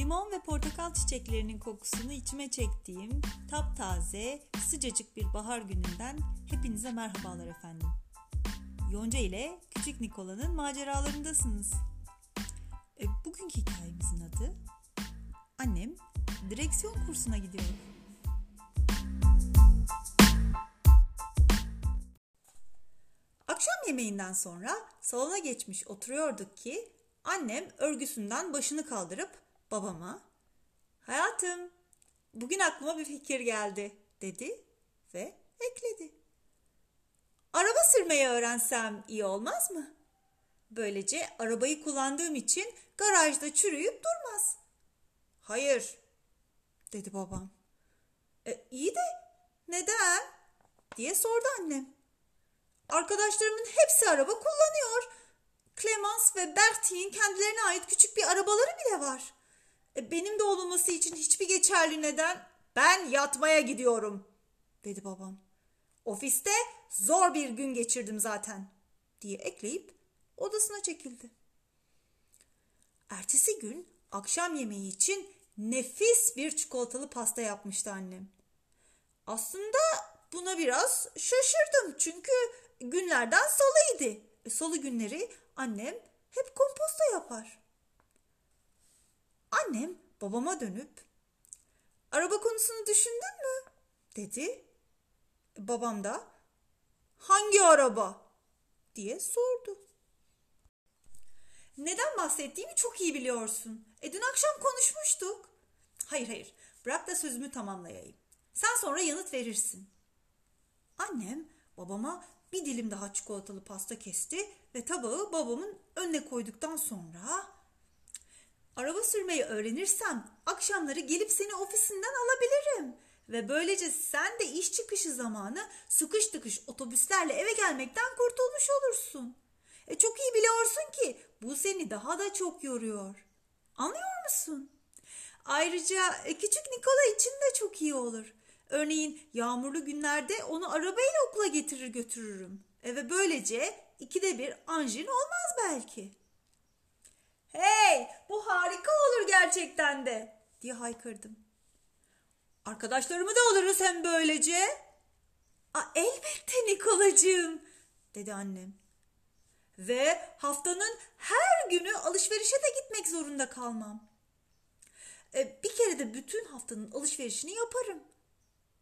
Limon ve portakal çiçeklerinin kokusunu içime çektiğim taptaze, sıcacık bir bahar gününden hepinize merhabalar efendim. Yonca ile Küçük Nikola'nın maceralarındasınız. E, bugünkü hikayemizin adı Annem direksiyon kursuna gidiyor. Akşam yemeğinden sonra salona geçmiş oturuyorduk ki annem örgüsünden başını kaldırıp babama hayatım bugün aklıma bir fikir geldi dedi ve ekledi. Araba sürmeyi öğrensem iyi olmaz mı? Böylece arabayı kullandığım için garajda çürüyüp durmaz. Hayır dedi babam. E, iyi de neden? diye sordu annem. Arkadaşlarımın hepsi araba kullanıyor. Clemens ve Bertie'nin kendilerine ait küçük bir arabaları bile var. E, benim de olmaması için hiçbir geçerli neden ben yatmaya gidiyorum dedi babam. Ofiste zor bir gün geçirdim zaten diye ekleyip odasına çekildi. Ertesi gün akşam yemeği için nefis bir çikolatalı pasta yapmıştı annem. Aslında buna biraz şaşırdım çünkü günlerden salıydı. E, salı günleri annem hep komposta yapar. Annem babama dönüp araba konusunu düşündün mü? dedi. Babam da hangi araba diye sordu. Neden bahsettiğimi çok iyi biliyorsun. E dün akşam konuşmuştuk. Hayır hayır bırak da sözümü tamamlayayım. Sen sonra yanıt verirsin. Annem babama bir dilim daha çikolatalı pasta kesti ve tabağı babamın önüne koyduktan sonra araba sürmeyi öğrenirsem akşamları gelip seni ofisinden alabilirim ve böylece sen de iş çıkışı zamanı sıkış tıkış otobüslerle eve gelmekten kurtulmuş olursun. E çok iyi biliyorsun ki bu seni daha da çok yoruyor. Anlıyor musun? Ayrıca e, küçük Nikola için de çok iyi olur. Örneğin yağmurlu günlerde onu arabayla okula getirir götürürüm. E ve böylece ikide bir anjin olmaz belki. Hey bu harika olur gerçekten de diye haykırdım. Arkadaşlarımı da alırız hem böylece. A, elbette Nikolacığım dedi annem. Ve haftanın her günü alışverişe de gitmek zorunda kalmam. E, bir kere de bütün haftanın alışverişini yaparım.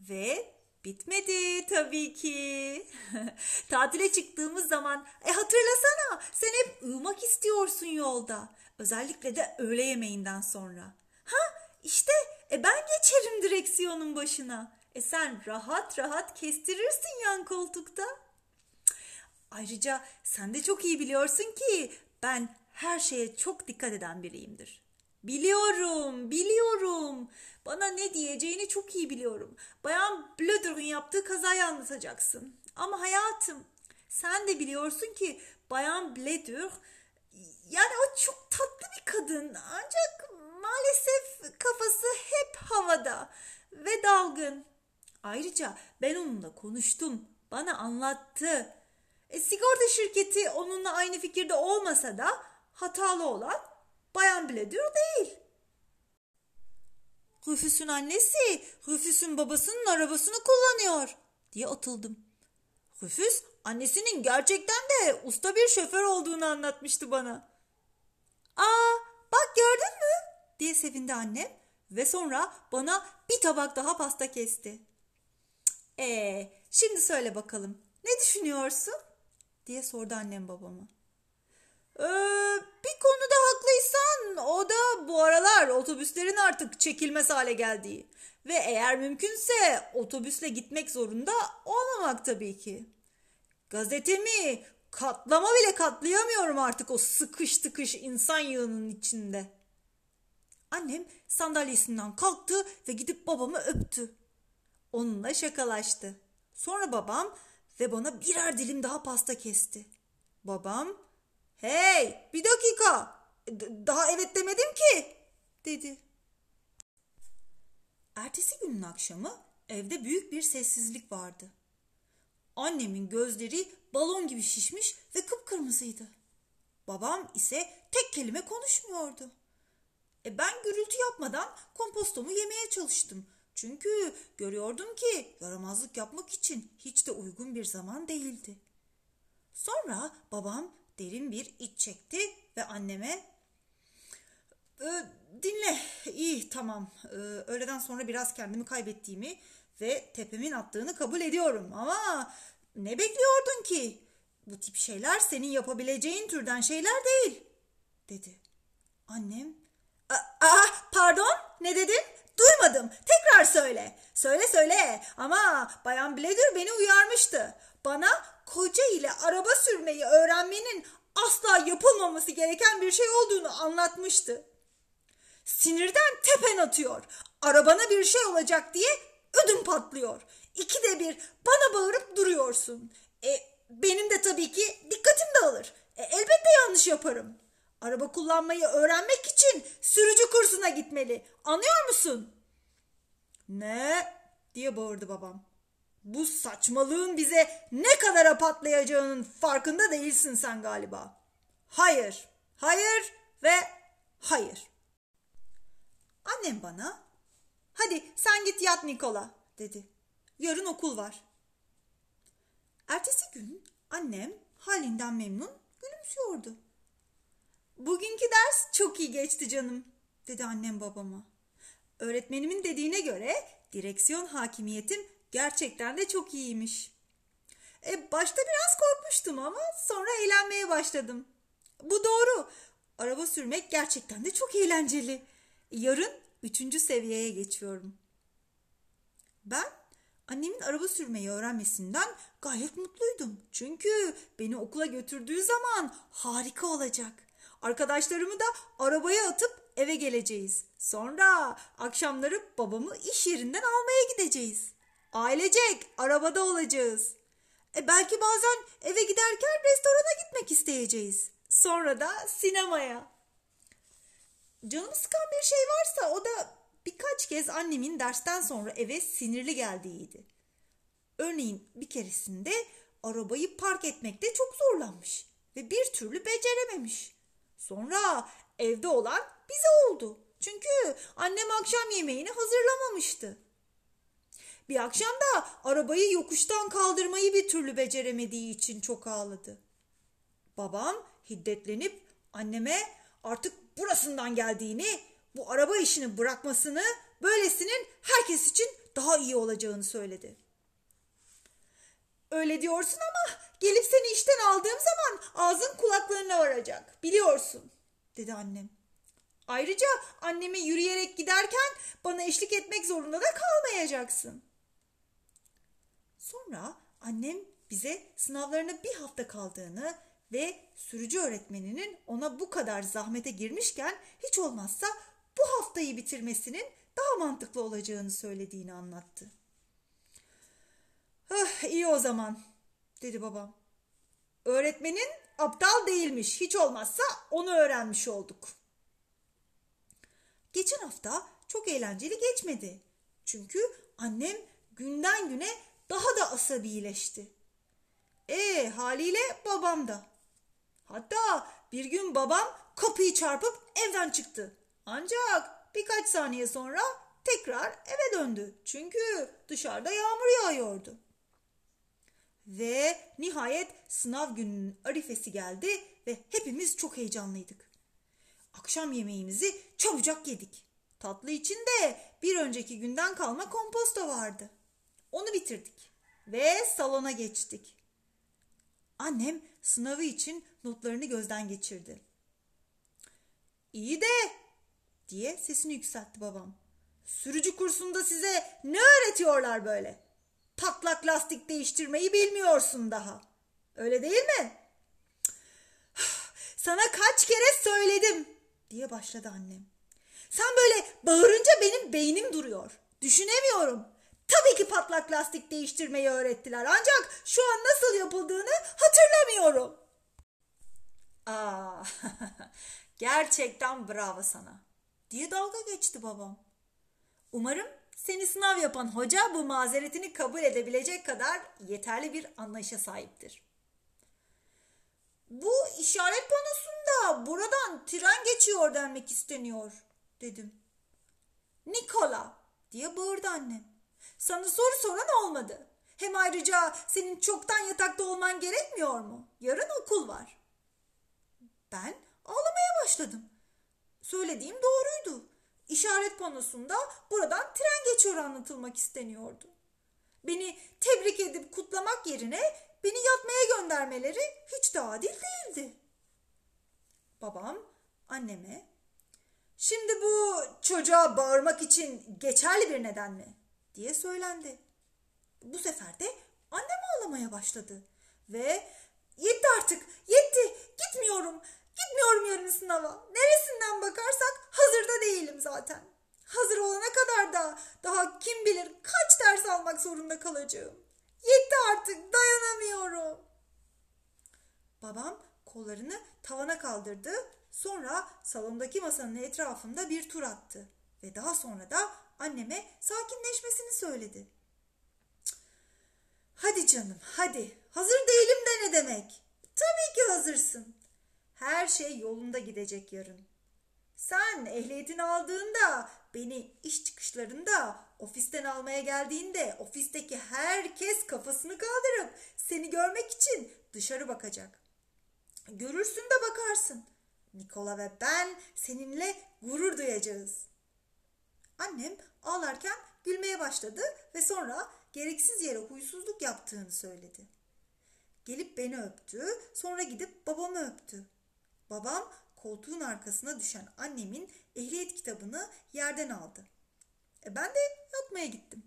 Ve bitmedi tabii ki. Tatile çıktığımız zaman e hatırlasana sen hep uyumak istiyorsun yolda. Özellikle de öğle yemeğinden sonra. Ha işte e ben geçerim direksiyonun başına. E sen rahat rahat kestirirsin yan koltukta. Ayrıca sen de çok iyi biliyorsun ki ben her şeye çok dikkat eden biriyimdir. Biliyorum, biliyorum. Bana ne diyeceğini çok iyi biliyorum. Bayan Blöder'ın yaptığı kazayı anlatacaksın. Ama hayatım, sen de biliyorsun ki Bayan Blöder yani o çok tatlı bir kadın. Ancak maalesef kafası hep havada ve dalgın. Ayrıca ben onunla konuştum. Bana anlattı. E, sigorta şirketi onunla aynı fikirde olmasa da hatalı olan Bayan Bledur değil. Rüfüs'ün annesi Rüfüs'ün babasının arabasını kullanıyor diye atıldım. Rüfüs annesinin gerçekten de usta bir şoför olduğunu anlatmıştı bana. Aa bak gördün mü diye sevindi annem ve sonra bana bir tabak daha pasta kesti. Ee, şimdi söyle bakalım ne düşünüyorsun diye sordu annem babama. Ee, bir konuda haklıysan o da bu aralar otobüslerin artık çekilmez hale geldiği. Ve eğer mümkünse otobüsle gitmek zorunda olmamak tabii ki. Gazetemi katlama bile katlayamıyorum artık o sıkış tıkış insan yığının içinde. Annem sandalyesinden kalktı ve gidip babamı öptü. Onunla şakalaştı. Sonra babam ve bana birer dilim daha pasta kesti. Babam Hey bir dakika daha evet demedim ki dedi. Ertesi günün akşamı evde büyük bir sessizlik vardı. Annemin gözleri balon gibi şişmiş ve kıpkırmızıydı. Babam ise tek kelime konuşmuyordu. E ben gürültü yapmadan kompostomu yemeye çalıştım. Çünkü görüyordum ki yaramazlık yapmak için hiç de uygun bir zaman değildi. Sonra babam derin bir iç çekti ve anneme e, dinle iyi tamam e, öğleden sonra biraz kendimi kaybettiğimi ve tepemin attığını kabul ediyorum ama ne bekliyordun ki? Bu tip şeyler senin yapabileceğin türden şeyler değil dedi. Annem Aa, pardon ne dedin? Duymadım. Tekrar söyle. Söyle söyle. Ama Bayan Bledur beni uyarmıştı. Bana koca ile araba sürmeyi öğrenmenin asla yapılmaması gereken bir şey olduğunu anlatmıştı. Sinirden tepen atıyor. Arabana bir şey olacak diye ödüm patlıyor. İkide bir bana bağırıp duruyorsun. E, benim de tabii ki dikkatim dağılır. E, elbette yanlış yaparım. Araba kullanmayı öğrenmek için sürücü kursuna gitmeli. Anlıyor musun? Ne? diye bağırdı babam. Bu saçmalığın bize ne kadar patlayacağının farkında değilsin sen galiba. Hayır, hayır ve hayır. Annem bana, hadi sen git yat Nikola dedi. Yarın okul var. Ertesi gün annem halinden memnun gülümsüyordu. Bugünkü ders çok iyi geçti canım, dedi annem babama. Öğretmenimin dediğine göre direksiyon hakimiyetim gerçekten de çok iyiymiş. E, başta biraz korkmuştum ama sonra eğlenmeye başladım. Bu doğru. Araba sürmek gerçekten de çok eğlenceli. Yarın üçüncü seviyeye geçiyorum. Ben annemin araba sürmeyi öğrenmesinden gayet mutluydum. Çünkü beni okula götürdüğü zaman harika olacak. Arkadaşlarımı da arabaya atıp eve geleceğiz. Sonra akşamları babamı iş yerinden almaya gideceğiz. Ailecek arabada olacağız. E belki bazen eve giderken restorana gitmek isteyeceğiz. Sonra da sinemaya. Canım sıkan bir şey varsa o da birkaç kez annemin dersten sonra eve sinirli geldiğiydi. Örneğin bir keresinde arabayı park etmekte çok zorlanmış ve bir türlü becerememiş. Sonra evde olan bize oldu. Çünkü annem akşam yemeğini hazırlamamıştı. Bir akşam da arabayı yokuştan kaldırmayı bir türlü beceremediği için çok ağladı. Babam hiddetlenip anneme artık burasından geldiğini, bu araba işini bırakmasını, böylesinin herkes için daha iyi olacağını söyledi. Öyle diyorsun ama gelip seni işten aldığım zaman ağzın kulaklarına varacak. Biliyorsun, dedi annem. Ayrıca anneme yürüyerek giderken bana eşlik etmek zorunda da kalmayacaksın. Sonra annem bize sınavlarına bir hafta kaldığını ve sürücü öğretmeninin ona bu kadar zahmete girmişken hiç olmazsa bu haftayı bitirmesinin daha mantıklı olacağını söylediğini anlattı. Ah, iyi o zaman dedi babam. Öğretmenin aptal değilmiş. Hiç olmazsa onu öğrenmiş olduk. Geçen hafta çok eğlenceli geçmedi. Çünkü annem günden güne daha da asabileşti. E haliyle babam da. Hatta bir gün babam kapıyı çarpıp evden çıktı. Ancak birkaç saniye sonra tekrar eve döndü. Çünkü dışarıda yağmur yağıyordu. Ve nihayet sınav gününün arifesi geldi ve hepimiz çok heyecanlıydık. Akşam yemeğimizi çabucak yedik. Tatlı içinde bir önceki günden kalma komposto vardı. Onu bitirdik ve salona geçtik. Annem sınavı için notlarını gözden geçirdi. İyi de diye sesini yükseltti babam. Sürücü kursunda size ne öğretiyorlar böyle? Patlak lastik değiştirmeyi bilmiyorsun daha. Öyle değil mi? Sana kaç kere söyledim diye başladı annem. Sen böyle bağırınca benim beynim duruyor. Düşünemiyorum. Tabii ki patlak lastik değiştirmeyi öğrettiler ancak şu an nasıl yapıldığını hatırlamıyorum. Aa, gerçekten bravo sana diye dalga geçti babam. Umarım seni sınav yapan hoca bu mazeretini kabul edebilecek kadar yeterli bir anlayışa sahiptir. Bu işaret panosunda buradan tren geçiyor denmek isteniyor dedim. Nikola diye bağırdı annem. Sana soru soran olmadı. Hem ayrıca senin çoktan yatakta olman gerekmiyor mu? Yarın okul var. Ben ağlamaya başladım. Söylediğim doğruydu. İşaret panosunda buradan tren geçiyor anlatılmak isteniyordu. Beni tebrik edip kutlamak yerine beni yatmaya göndermeleri hiç de adil değildi. Babam anneme Şimdi bu çocuğa bağırmak için geçerli bir neden mi? Diye söylendi. Bu sefer de annem ağlamaya başladı. Ve yetti artık yetti gitmiyorum gitmiyorum yarın sınava. Neresinden bakarsak hazırda değilim zaten. Hazır olana kadar da daha kim bilir kaç ders almak zorunda kalacağım. Yetti artık dayanamıyorum. Babam kollarını tavana kaldırdı. Sonra salondaki masanın etrafında bir tur attı. Ve daha sonra da anneme sakinleşmesini söyledi. Hadi canım hadi hazır değilim de ne demek? Tabii ki hazırsın. Her şey yolunda gidecek yarın. Sen ehliyetini aldığında, beni iş çıkışlarında, ofisten almaya geldiğinde ofisteki herkes kafasını kaldırıp seni görmek için dışarı bakacak. Görürsün de bakarsın. Nikola ve ben seninle gurur duyacağız. Annem ağlarken gülmeye başladı ve sonra gereksiz yere huysuzluk yaptığını söyledi. Gelip beni öptü, sonra gidip babamı öptü. Babam koltuğun arkasına düşen annemin ehliyet kitabını yerden aldı. E ben de yatmaya gittim.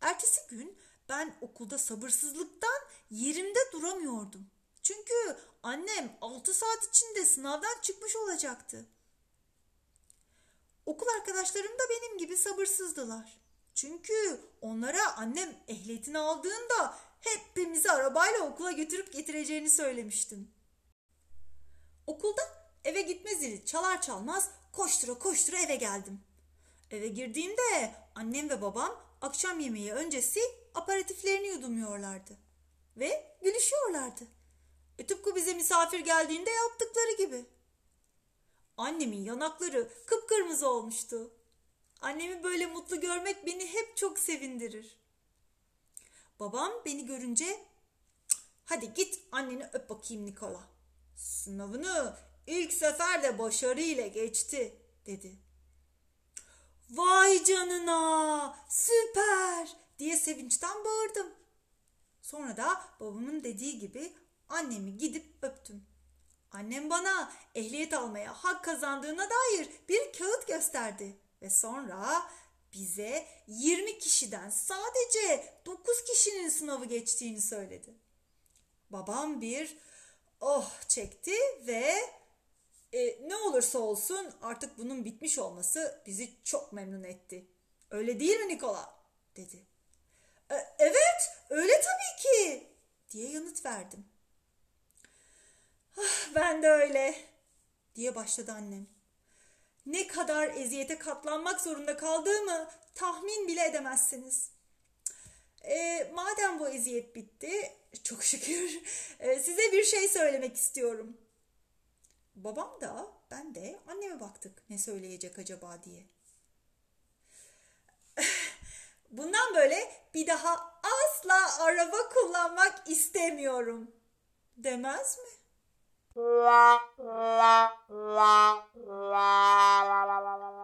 Ertesi gün ben okulda sabırsızlıktan yerimde duramıyordum. Çünkü annem 6 saat içinde sınavdan çıkmış olacaktı. Okul arkadaşlarım da benim gibi sabırsızdılar. Çünkü onlara annem ehliyetini aldığında hepimizi arabayla okula götürüp getireceğini söylemiştim. Okulda eve gitme zili çalar çalmaz koştura koştura eve geldim. Eve girdiğimde annem ve babam akşam yemeği öncesi aparatiflerini yudumluyorlardı. Ve gülüşüyorlardı. E tıpkı bize misafir geldiğinde yaptıkları gibi. Annemin yanakları kıpkırmızı olmuştu. Annemi böyle mutlu görmek beni hep çok sevindirir. Babam beni görünce hadi git anneni öp bakayım Nikola. Sınavını ilk seferde başarıyla geçti dedi. Vay canına süper diye sevinçten bağırdım. Sonra da babamın dediği gibi annemi gidip öptüm. Annem bana ehliyet almaya hak kazandığına dair bir kağıt gösterdi ve sonra bize 20 kişiden sadece 9 kişinin sınavı geçtiğini söyledi. Babam bir oh çekti ve e, ne olursa olsun artık bunun bitmiş olması bizi çok memnun etti. Öyle değil mi Nikola? dedi. E, evet öyle tabii ki diye yanıt verdim. Ah, ben de öyle diye başladı annem. Ne kadar eziyete katlanmak zorunda kaldığımı tahmin bile edemezsiniz. E, madem bu eziyet bitti, çok şükür e, size bir şey söylemek istiyorum. Babam da ben de anneme baktık ne söyleyecek acaba diye. Bundan böyle bir daha asla araba kullanmak istemiyorum demez mi? 啦啦啦啦啦啦啦啦啦。啦